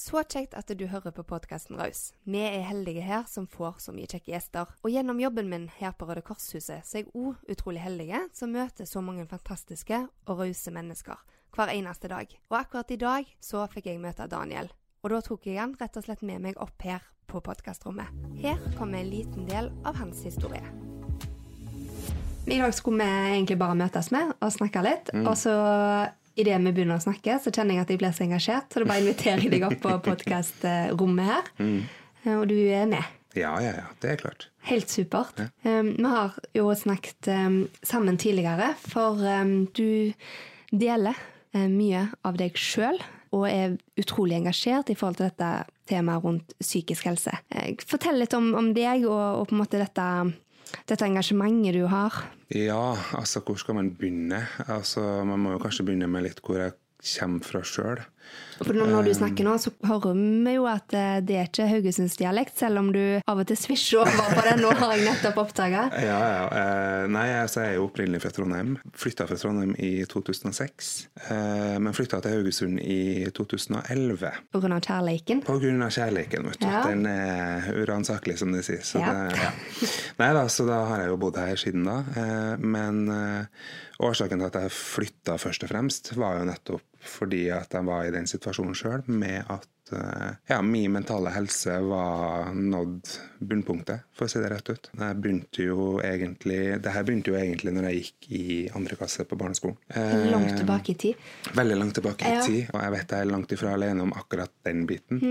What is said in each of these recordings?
Så kjekt at du hører på podkasten Raus. Vi er heldige her som får så mye kjekke gjester. Og gjennom jobben min her på Røde Kors-huset, så er jeg òg utrolig heldige som møter så mange fantastiske og rause mennesker hver eneste dag. Og akkurat i dag så fikk jeg møte Daniel. Og da tok jeg han rett og slett med meg opp her på podkastrommet. Her kommer en liten del av hans historie. I dag skulle vi egentlig bare møtes med og snakke litt. Og så idet vi begynner å snakke, så kjenner jeg at jeg blir så engasjert. Så da bare inviterer jeg deg opp på podkastrommet her. Og du er med. Ja, ja, ja. Det er klart. Helt supert. Um, vi har jo snakket um, sammen tidligere, for um, du deler mye av deg sjøl og er utrolig engasjert i forhold til dette temaet rundt psykisk helse. Fortell litt om, om deg og, og, på en måte dette, dette engasjementet du har. Ja, altså hvor skal man begynne? Altså, Man må jo kanskje begynne med litt hvor jeg kommer fra sjøl. For når du snakker nå, så hører vi jo at eh, det er ikke haugesundsdialekt, selv om du av og til svisjer over på det. Nå har jeg nettopp oppdaga. Ja, ja. Eh, nei, altså, jeg er jo opprinnelig fra Trondheim. Flytta fra Trondheim i 2006. Eh, men flytta til Haugesund i 2011. På grunn av kjærleiken? På grunn av kjærleiken, vet du. Ja. Den er uransakelig, som de sier. Så Ja. det, ja. Nei da, så da har jeg jo bodd her siden da. Men årsaken til at jeg flytta først og fremst, var jo nettopp fordi at jeg var i den situasjonen sjøl med at eh, ja, min mentale helse var nådd bunnpunktet, for å si det rett ut. Jeg begynte jo egentlig, det her begynte jo egentlig når jeg gikk i andre klasse på barneskolen. Eh, Langt tilbake i tid. Veldig langt tilbake i Ja. tid, og jeg vet jeg er langt ifra alene om akkurat den biten.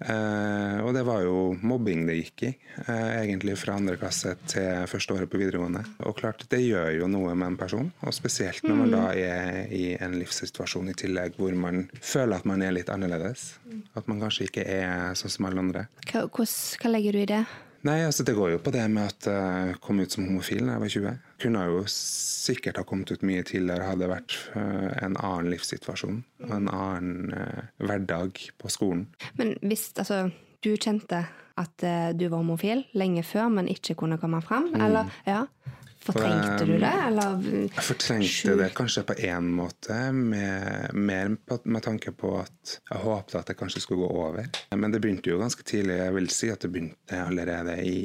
Eh, og det var jo mobbing det gikk i, eh, egentlig fra andre klasse til første året på videregående. Og klart, det gjør jo noe med en person, og spesielt når man da er i en livssituasjon i tillegg hvor man føler at man er litt annerledes. At man kanskje ikke er sånn som alle andre. Hva, hos, hva legger du i det? Nei, altså Det går jo på det med at jeg kom ut som homofil da jeg var 20. Kunne jo sikkert ha kommet ut mye tidligere hadde det vært eh, en annen livssituasjon og en annen eh, hverdag på skolen. Men hvis altså, du kjente at eh, du var homofil lenge før, men ikke kunne komme fram, eller ja, fortrengte du det, eller Jeg fortrengte det kanskje på én måte, med, mer på, med tanke på at jeg håpte at det kanskje skulle gå over. Men det begynte jo ganske tidlig. Jeg vil si at det begynte allerede i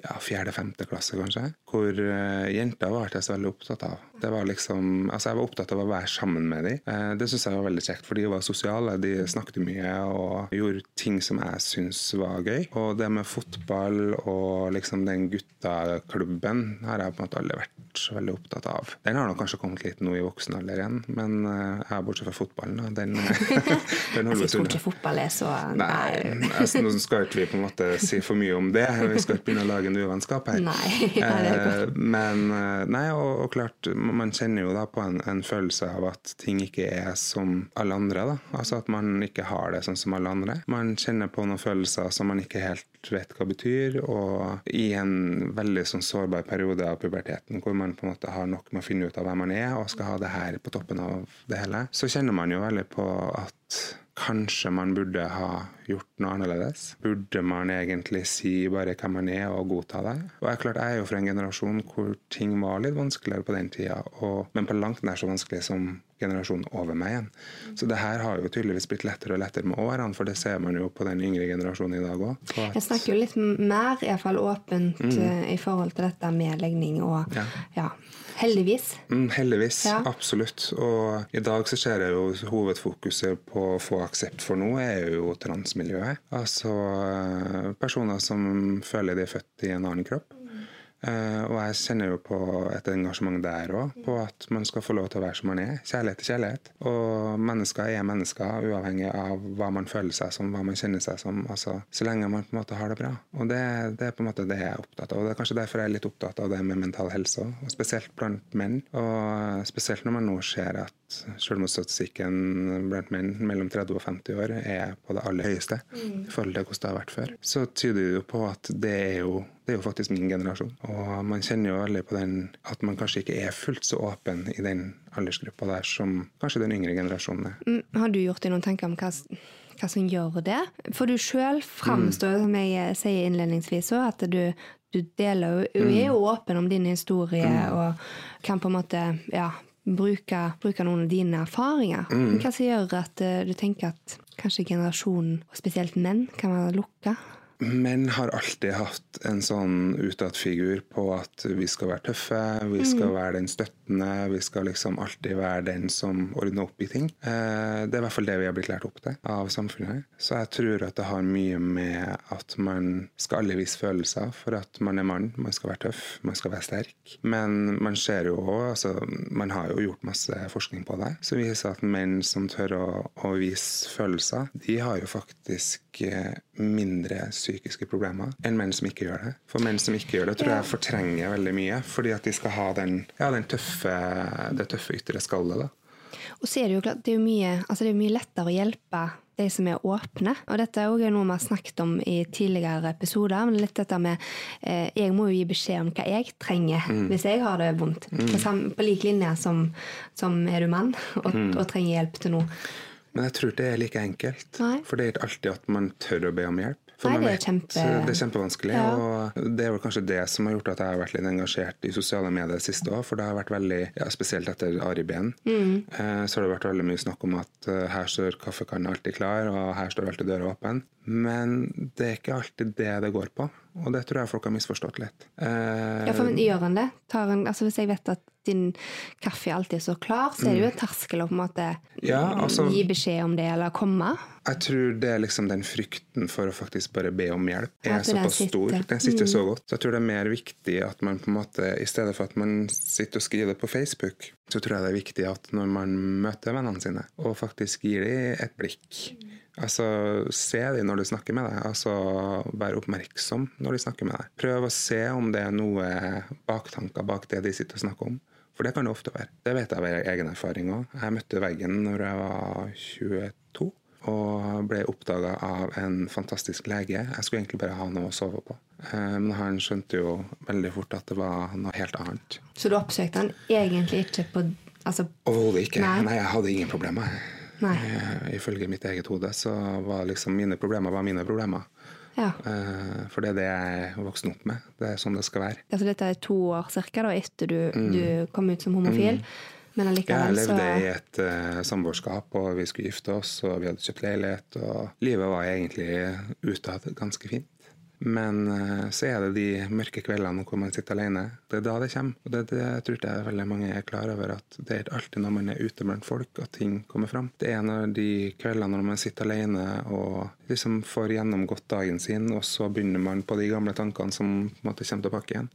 ja, fjerde-femte klasse, kanskje. Hvor uh, jenter var jeg så veldig opptatt av. Det var liksom, altså Jeg var opptatt av å være sammen med dem. Uh, det syns jeg var veldig kjekt, for de var sosiale. De snakket mye og gjorde ting som jeg syns var gøy. Og det med fotball og liksom den guttaklubben har jeg på en måte aldri vært veldig opptatt av. Den har nok kanskje kommet litt nå i voksen alder igjen, men uh, jeg bortsett fra fotballen. Da. Den, den holder vi Jeg tror ikke fotball er så Nei, altså, nå skal ikke vi på en måte si for mye om det. Vi skal ikke begynne å lage en uvennskap her. Nei. Eh, Men eh, nei, og, og klart, man kjenner jo da på en, en følelse av at ting ikke er som alle andre. da. Altså at man ikke har det sånn som alle andre. Man kjenner på noen følelser som man ikke helt vet hva betyr, og i en veldig sånn sårbar periode av puberteten, hvor man på en måte har nok med å finne ut av hvem man er, og skal ha det her på toppen av det hele, så kjenner man jo veldig på at Kanskje man burde ha gjort noe annerledes? Burde man egentlig si bare hvem man er og godta det? Og jeg, klart, jeg er jo fra en generasjon hvor ting var litt vanskeligere på den tida, og, men på langt nær så vanskelig som generasjonen over meg igjen. Så det her har jo tydeligvis blitt lettere og lettere med årene, for det ser man jo på den yngre generasjonen i dag òg. Jeg snakker jo litt mer, iallfall åpent, mm. i forhold til dette med legning og Ja. ja. Heldigvis. Mm, heldigvis. Ja. Absolutt. Og i dag så ser jeg jo hovedfokuset på å få aksept for noe, er jo transmiljøet. Altså eh, personer som føler de er født i en annen kropp. Eh, og jeg kjenner jo på et engasjement der òg, på at man skal få lov til å være som man er. Kjærlighet til kjærlighet. Og mennesker er mennesker, uavhengig av hva man føler seg som, hva man kjenner seg som. Altså, så lenge man på en måte har det bra. Og det, det er på en måte det jeg er opptatt av. Og det er kanskje derfor jeg er litt opptatt av det med mental helse òg, og spesielt blant menn. Og spesielt når man nå ser at selvmordsstatistikken blant menn mellom 30 og 50 år er på det aller høyeste i forhold til hvordan det har vært før, så tyder det jo på at det er jo det er jo faktisk min generasjon. Og man kjenner jo veldig på den at man kanskje ikke er fullt så åpen i den aldersgruppa der som kanskje den yngre generasjonen er. Mm, Har du gjort deg noen tanker om hva, hva som gjør det? For du sjøl framstår, som jeg eh, sier innledningsvis òg, at du, du deler jo er jo åpen om din historie og kan på en måte ja, bruke, bruke noen av dine erfaringer. Hva som gjør at eh, du tenker at kanskje generasjonen, og spesielt menn, kan være lukka? Menn har alltid hatt en sånn utadfigur på at vi skal være tøffe, vi skal være den støttende, vi skal liksom alltid være den som ordner opp i ting. Eh, det er i hvert fall det vi har blitt lært opp til av samfunnet. Så jeg tror at det har mye med at man skal alle vise følelser for at man er mann. Man skal være tøff, man skal være sterk. Men man ser jo òg, altså man har jo gjort masse forskning på det, som viser at menn som tør å, å vise følelser, de har jo faktisk mindre mindre psykiske problemer enn menn som ikke gjør det. For menn som ikke gjør det, tror jeg fortrenger veldig mye, fordi at de skal ha den, ja, den tøffe, det tøffe ytre skallet. da. Og så er det jo klart, det er jo mye, altså det er mye lettere å hjelpe de som er åpne. Og dette er også noe vi har snakket om i tidligere episoder. men litt dette med eh, Jeg må jo gi beskjed om hva jeg trenger hvis jeg har det vondt. På, sam, på lik linje som, som er du mann og, og trenger hjelp til noe. Men jeg tror det er like enkelt. Nei. For det er ikke alltid at man tør å be om hjelp. For Nei, meg. det er kjempe- det er kjempevanskelig. Ja. Og det er vel kanskje det som har gjort at jeg har vært litt engasjert i sosiale medier det siste år. For det har vært veldig, ja, spesielt etter Ari Behn, Mm. eh, så har det vært veldig mye snakk om at eh, her står kaffekannen alltid klar, og her står alltid døra åpen. Men det er ikke alltid det det går på. Og det tror jeg folk har misforstått litt. Eh, Ja, for men Gjør han det? Tar han, altså Hvis jeg vet at din kaffe alltid er så klar, så er det jo en terskel å på en måte Ja, altså- gi beskjed om det, eller komme. Jeg tror det er liksom den frykten for å faktisk bare be om hjelp Ja, er såpass. Mm. stor. Den sitter så godt. Så jeg tror det er mer viktig at man på en måte, i stedet for at man sitter og skriver på Facebook, så tror jeg det er viktig at når man møter vennene sine, og faktisk gir dem et blikk Altså, Se dem når du snakker med deg. altså Vær oppmerksom når de snakker med deg. Prøv å se om det er noe baktanker bak det de sitter og snakker om. For det kan det ofte være. Det vet jeg av egen erfaring òg. Jeg møtte veggen når jeg var 22 og ble oppdaga av en fantastisk lege. Jeg skulle egentlig bare ha noe å sove på. Eh, Men han skjønte jo veldig fort at det var noe helt annet. Så du oppsøkte han egentlig ikke på altså, Overhodet ikke. Nei. Nei. jeg hadde ingen problemer. Nei. Eh, Ifølge mitt eget hode så var liksom mine problemer var mine problemer. Ja. Eh, For det er det jeg vokste opp med. Det er sånn det skal være. Altså, dette er to år cirka da, etter du, du kom ut som homofil. Mm. Jeg allikevel så levde i et uh, samboerskap, og vi skulle gifte oss, og vi hadde kjøpt leilighet, og livet var egentlig utad ganske fint. Men eh, så er det de mørke kveldene hvor man sitter alene. Det er da det kommer. Og det, det tror jeg veldig mange er klar over, at det er alltid når man er ute blant folk at ting kommer fram. Det er når de kveldene når man sitter alene og liksom får gjennomgått dagen sin, og så begynner man på de gamle tankene som på en måte kommer tilbake igjen.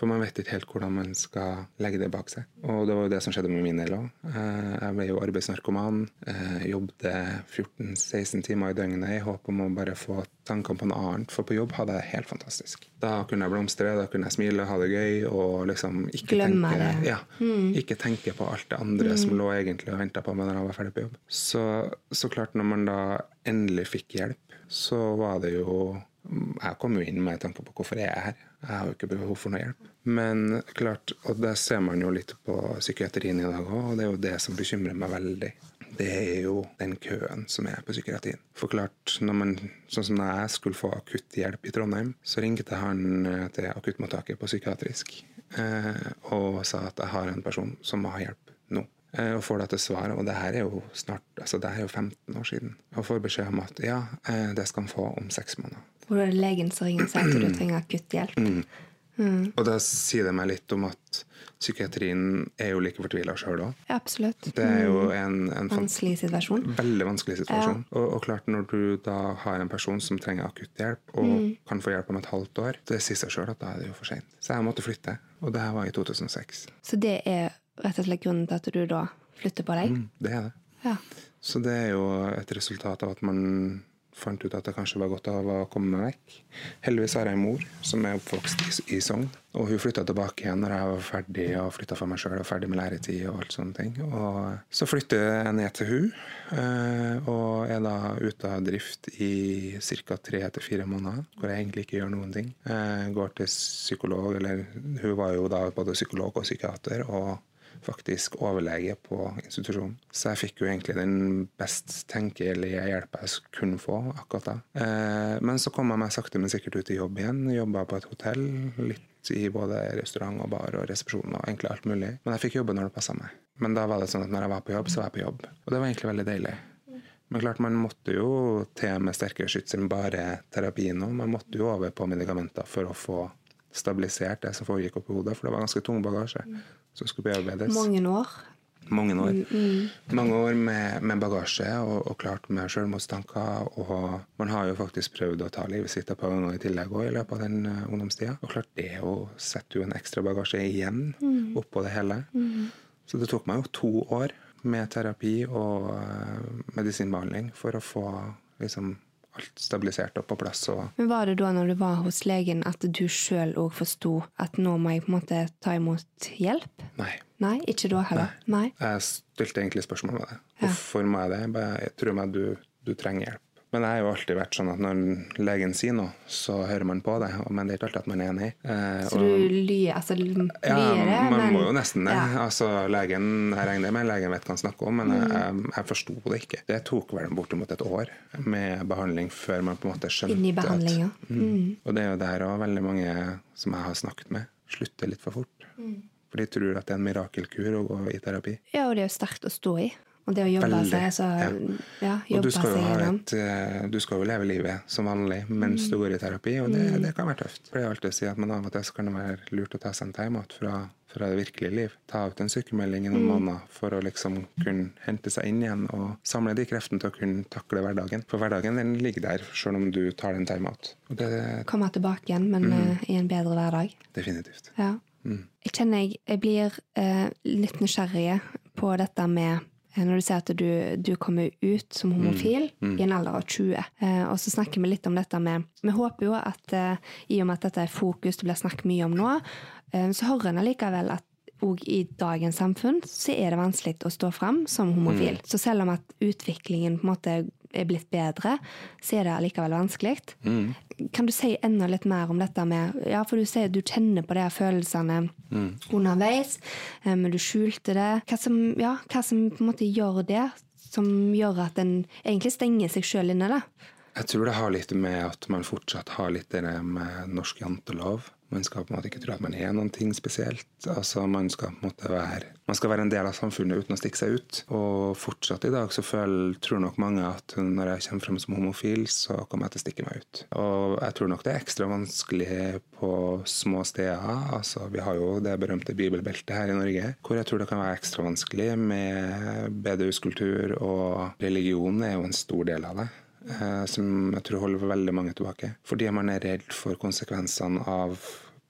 For man vet ikke helt hvordan man skal legge det bak seg. Og det var jo det som skjedde med min del òg. Jeg ble jo arbeidsnarkoman. eh, Jobbet 14-16 timer i døgnet i håp om å bare få tankene på noe annet. For på jobb hadde jeg det helt fantastisk. Da kunne jeg blomstre, da kunne jeg smile, ha det gøy og liksom ikke Glemme tenke, ja, mm. ikke tenke på alt det andre som lå egentlig og venta på meg når jeg var ferdig på jobb. Så, så klart, når man da endelig fikk hjelp, så var det jo Jeg kom jo inn med tanke på hvorfor jeg er her. Jeg har jo ikke behov for noe hjelp. Men klart, og det ser man jo litt på psykiatrien i dag òg, og det er jo det som bekymrer meg veldig. Det er jo den køen som er på psykiatrien. For klart, når man, sånn som da jeg skulle få akutt hjelp i Trondheim, så ringte han eh, til akuttmottaket på psykiatrisk eh, og sa at jeg har en person som må ha hjelp nå. Eh, og får da til svar, og det her er jo snart, altså det er jo 15 år siden, og får beskjed om at ja, eh, det skal han få om seks måneder. Hvor er det legen som ringer og sier at du trenger akutt hjelp. Mm. Og da sier det meg litt om at psykiatrien er jo like fortvila sjøl òg. Ja, absolutt. Det er jo en, en Vanskelig situasjon. veldig vanskelig situasjon. Og, og klart når du da har en person som trenger akutt hjelp, og kan få hjelp om et halvt år, det sier seg sjøl at da er det jo for seint. Så jeg måtte flytte, og det her var i 2006. Så det er rett og slett grunnen til at du da flytter på deg? Mm, det er det. Ja. Så det er jo et resultat av at man fant ut at det kanskje var godt av å komme meg vekk. Heldigvis har jeg en mor som er oppvokst i, Sogn, og hun flytta tilbake igjen når jeg var ferdig og flytta for meg sjøl og ferdig med læretid og alt sånne ting. Og så flytter jeg ned til hun, eh, og er da ute av drift i ca. tre til fire måneder, hvor jeg egentlig ikke gjør noen ting. Jeg går til psykolog, eller hun var jo da både psykolog og psykiater. og faktisk overlege på institusjonen. Så jeg fikk jo egentlig den best tenkelige hjelpa jeg kunne få akkurat da. Eh, men så kom jeg meg sakte, men sikkert ut i jobb igjen. Jobba på et hotell. Litt i både restaurant og bar og resepsjon og egentlig alt mulig. Men jeg fikk jobbe når det passa meg. Men da var det sånn at når jeg var på jobb, så var jeg på jobb. Og det var egentlig veldig deilig. Men klart, man måtte jo til med sterkere skyts enn bare terapi nå. Man måtte jo over på medikamenter for å få stabilisert det som foregikk oppi hodet, for det var ganske tung bagasje som skulle bearbeides. Mange år. Mange år. Mange år med, med bagasje og, og klart med selvmordstanker. Og man har jo faktisk prøvd å ta livet sitt et par ganger i tillegg også, i løpet av den uh, ungdomstida. Og klart det å sette jo en ekstra bagasje igjen oppå det hele. Så det tok meg jo to år med terapi og uh, medisinbehandling for å få liksom alt stabilisert og på plass. Og Men var det da når du var hos legen at du sjøl òg forsto at nå må jeg på en måte ta imot hjelp? nei. Nei, ikke da heller. Nei. Jeg stilte egentlig spørsmål ved det. Ja. Hvorfor må jeg det? Jeg tror meg du, du trenger hjelp. Men jeg har jo alltid vært sånn at når legen sier noe, så hører man på det. Men det er ikke alltid at man er enig. Eh, Så og- du lyer altså ja, man men må jo nesten det. Ja. Mm. Altså, legen, jeg regner med legen vet hva han snakker om, men jeg, jeg, jeg forsto det ikke. Det tok vel bortimot et år med behandling før man på en måte skjønte Inni behandlinga. at mm. Og det er jo der òg veldig mange som jeg har snakket med, slutter litt for fort. Mm. For de tror at det er en mirakelkur å gå i terapi. Ja, og det er jo sterkt å stå i. Og det å jobbe Veldig, seg så ja. Jobbe seg ha gjennom. et, eh, du skal jo leve livet som vanlig mens Mm. du går i terapi, og det, det kan være tøft. Jeg alltid å si at man av og til så kan det være lurt å ta seg en timeout fra, fra det virkelige liv. Ta ut en sykemelding i noen Mm. måneder for å liksom kunne hente seg inn igjen og samle de kreftene til å kunne takle hverdagen. For hverdagen den ligger der, selv om du tar en timeout. Komme tilbake igjen, men Mm. eh, i en bedre hverdag. definitivt. Ja. Jeg kjenner jeg, jeg blir eh, litt nysgjerrig på dette med når du sier at du, du kommer ut som homofil i en alder av 20. Eh, og så snakker vi litt om dette med Vi håper jo at eh, i og med at dette er fokus det blir snakket mye om nå, eh, så hører en allikevel at òg i dagens samfunn så er det vanskelig å stå fram som homofil. Så selv om at utviklingen på en måte er blitt bedre, så er det allikevel vanskelig. Kan du si enda litt mer om dette med Ja, for du sier du kjenner på de følelsene følelsene underveis, eh, men du skjulte det. Hva som, ja, hva som på en måte gjør det, som gjør at en egentlig stenger seg sjøl inne, da? Jeg tror det har litt med at man fortsatt har litt det med norsk jantelov. Man skal på en måte ikke tro at man er noen ting spesielt. Altså Man skal på en måte være Man skal være en del av samfunnet uten å stikke seg ut. Og fortsatt i dag så føler, tror nok mange at når jeg kommer frem som homofil, så kommer jeg til å stikke meg ut. Og jeg tror nok det er ekstra vanskelig på små steder. Altså Vi har jo det berømte bibelbeltet her i Norge, hvor jeg tror det kan være ekstra vanskelig med bedehuskultur, og religion er jo en stor del av det som jeg tror holder veldig mange tilbake. Fordi man er redd for konsekvensene av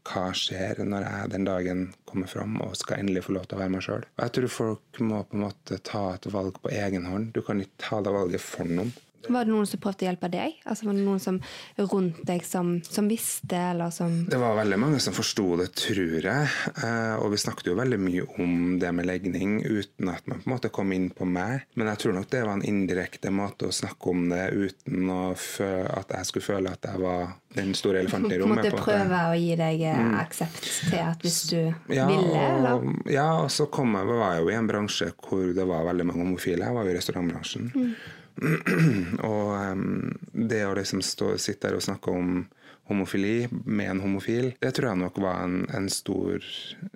hva skjer når jeg den dagen kommer fram og skal endelig få lov til å være meg sjøl. Jeg tror folk må på en måte ta et valg på egen hånd. Du kan ikke ta det valget for noen. Var det noen som prøvde å hjelpe deg? Altså Var det noen som rundt deg som, som visste, eller som Det var veldig mange som forsto det, tror jeg. Eh, Og vi snakket jo veldig mye om det med legning uten at man på en måte kom inn på meg. Men jeg tror nok det var en indirekte måte å snakke om det uten at jeg skulle føle at jeg var den store elefanten i rommet. Måtte prøve å gi deg mm. aksept til at hvis du Ja, ville, eller? og, ja, og så kom jeg, var jeg jo i en bransje hvor det var veldig mange homofile. Jeg var jo i restaurantbransjen. og um, det å liksom stå, sitte der og snakke om homofili med en homofil, det tror jeg nok var en, en stor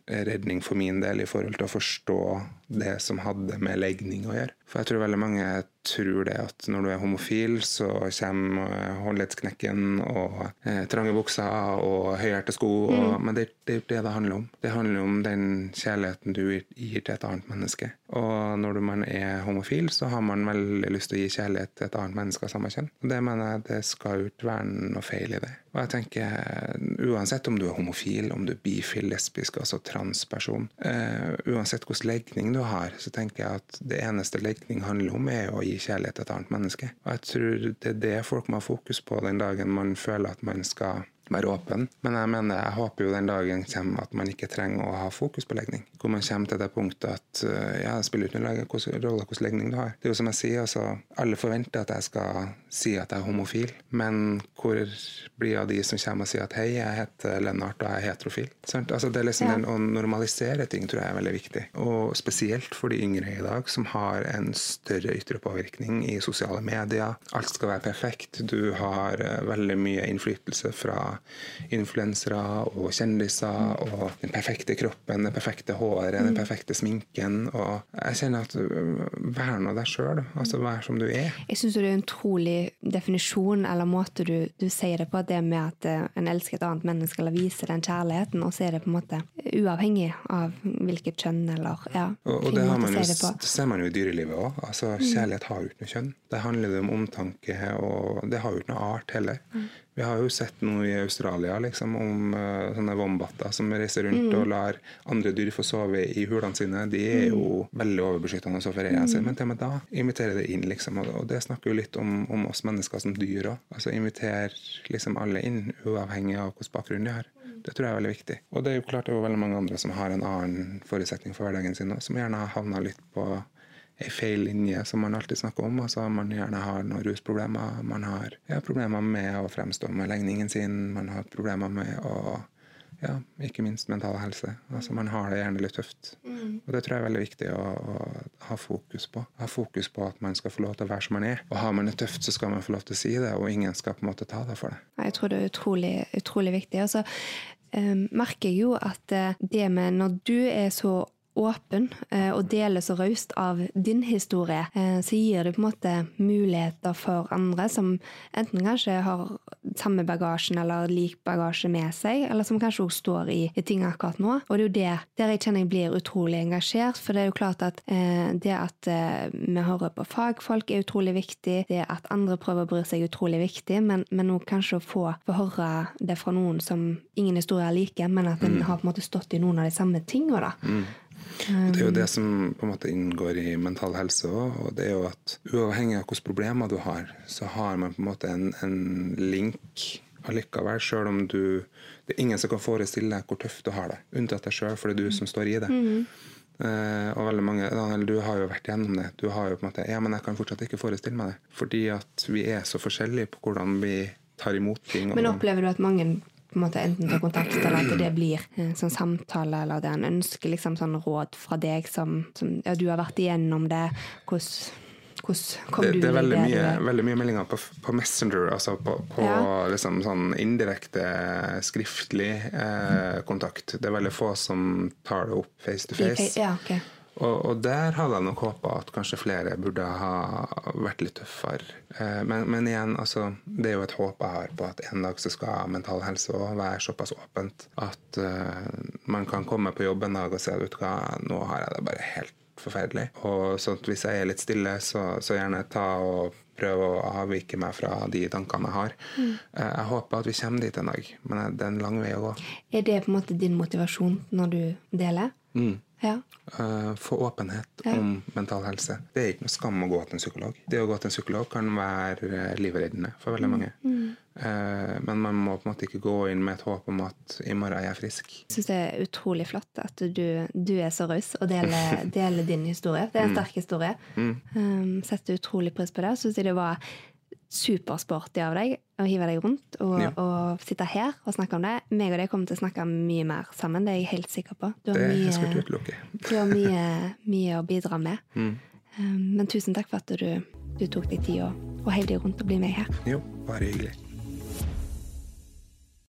redning for min del i forhold til å forstå det som hadde med legning å gjøre. For jeg tror veldig mange tror det at når du er homofil, så kommer eh, håndleddsknekken og eh, trange bukser og høyhælte sko. Og, Men det det er ikke det det handler om. Det handler om den kjærligheten du gir til et annet menneske. Og når du- man er homofil, så har man veldig lyst til å gi kjærlighet til et annet menneske av samme kjønn. Og det mener jeg det skal jo ikke være noe feil i det. Og jeg tenker, uansett om du er homofil, om du er bifil, lesbisk, altså transperson, eh, uansett hvordan legning du har, så tenker jeg at det eneste legning handler om, er å gi kjærlighet til et annet menneske. Og jeg tror det er det folk må ha fokus på den dagen man føler at man skal være åpen. Men jeg mener, jeg håper jo den dagen kommer at man ikke trenger å ha fokus på legning. Hvor man kommer til det punktet at eh, ja, det spiller ingen rolle hvilken legning du har. Det er jo som jeg sier, altså, alle forventer at jeg skal si at jeg er homofil, men hvor blir av de som kommer og sier at hei, jeg heter Lennart og jeg er heterofil? Sant? Altså, det er liksom Ja. den, Å normalisere ting tror jeg er veldig viktig. Og spesielt for de yngre i dag, som har en større ytre påvirkning i sosiale medier. Alt skal være perfekt. Du har eh, veldig mye innflytelse fra influensere og kjendiser og den perfekte kroppen, det perfekte håret, den perfekte sminken. Og jeg kjenner at øh, vær nå deg sjøl. Altså vær som du er. Jeg syns det er en utrolig definisjon, eller måte du, du sier det på, det med at eh, en elsker et annet menneske eller viser den kjærligheten, og så er det på en måte uavhengig av hvilket kjønn eller ja, Og, og det, har man jo, det det ser man jo i dyrelivet òg. Altså, kjærlighet har jo ikke noe kjønn. Det handler om omtanke, og det har jo ikke noe art heller. Vi har jo sett noe i Australia liksom, om uh, sånne wombatter som reiser rundt og lar andre dyr få sove i hulene sine. De er jo veldig overbeskyttende overfor eierne sine, men til og med da inviterer det inn. Liksom, og, og det snakker jo litt om, om oss mennesker som dyr òg. Altså inviter liksom alle inn, uavhengig av hvilken bakgrunn de har. Det tror jeg er veldig viktig. Og det er jo klart det er jo veldig mange andre som har en annen forutsetning for hverdagen sin, òg, som gjerne har havna litt på ei feil linje, som man alltid snakker om. Altså Man gjerne har noen rusproblemer, man har ja, problemer med å fremstå med legningen sin, man har problemer med å ja, ikke minst mental helse. Altså Man har det gjerne litt tøft. Og Det tror jeg er veldig viktig å, å ha fokus på. Ha fokus på at man skal få lov til å være som man er. Og har man det tøft, så skal man få lov til å si det, og ingen skal på en måte ta det for det. Jeg tror det er utrolig, utrolig viktig. Og så eh, merker jeg jo at eh, det med når du er så åpen eh, og deler så raust av din historie, eh, så gir det på en måte muligheter for andre som enten kanskje har samme bagasjen eller lik bagasje med seg, eller som kanskje også står i, i ting akkurat nå. Og det er jo det der jeg kjenner jeg blir utrolig engasjert, for det er jo klart at eh, det at eh, vi hører på fagfolk er utrolig viktig, det at andre prøver å bry seg er utrolig viktig, men, men nå kanskje å få, få høre det fra noen som ingen historier er like, men at en har på en måte stått i noen av de samme tingene, da. Og Det er jo det som på en måte inngår i mental helse òg. Og det er jo at uavhengig av hvilke problemer du har, så har man på en måte en, en link allikevel, sjøl om du Det er ingen som kan forestille deg hvor tøft du har det, unntatt deg sjøl, for det er du som står i det. Eh, og veldig mange, Daniel, du har jo vært gjennom det. Du har jo på en måte Ja, men jeg kan fortsatt ikke forestille meg det. Fordi at vi er så forskjellige på hvordan vi tar imot ting. Men opplever du at mange på en måte enten ta kontakt, eller at det blir en sånn samtale, eller at en ønsker liksom sånn råd fra deg som, som Ja, du har vært igjennom det. Hvordan, hvordan kom det, du det er veldig mye, veldig mye meldinger på, på Messenger, altså på, på Ja. liksom sånn indirekte skriftlig eh, kontakt. Det er veldig få som tar det opp face to face. Ja, ok. Og, og der hadde jeg nok håpa at kanskje flere burde ha vært litt tøffere. Eh, men, men igjen, altså, det er jo et håp jeg har på at en dag så skal mental helse også være såpass åpent at uh, man kan komme på jobb en dag og si at vet du hva, nå har jeg det bare helt forferdelig. Og sånn at hvis jeg er litt stille, så, så gjerne ta og prøve å avvike meg fra de tankene jeg har. Mm. Jeg håper at vi kommer dit en dag, men det er en lang vei å gå. Er det på en måte din motivasjon når du deler? Mm. Ja. Uh, få åpenhet Ja. om mental helse. Det er ikke noe skam å gå til en psykolog. Det å gå til en psykolog kan være eh, livreddende for veldig mange. Eh, men man må på en måte ikke gå inn med et håp om at i morgen er jeg frisk. Jeg syns det er utrolig flott at du, du er så raus og deler, deler din historie. Det er en sterk historie. Um, setter utrolig pris på det. Syns jeg det var supersporty av deg å hive deg rundt og, Ja. og sitte her og snakke om det. Meg og deg kommer til å snakke mye mer sammen, det er jeg helt sikker på. Du har Det mye, du har mye, mye å bidra med. Mm. Um, men tusen takk for at du, du tok deg tid og, og heiv deg rundt og bli med her. Jo, bare hyggelig.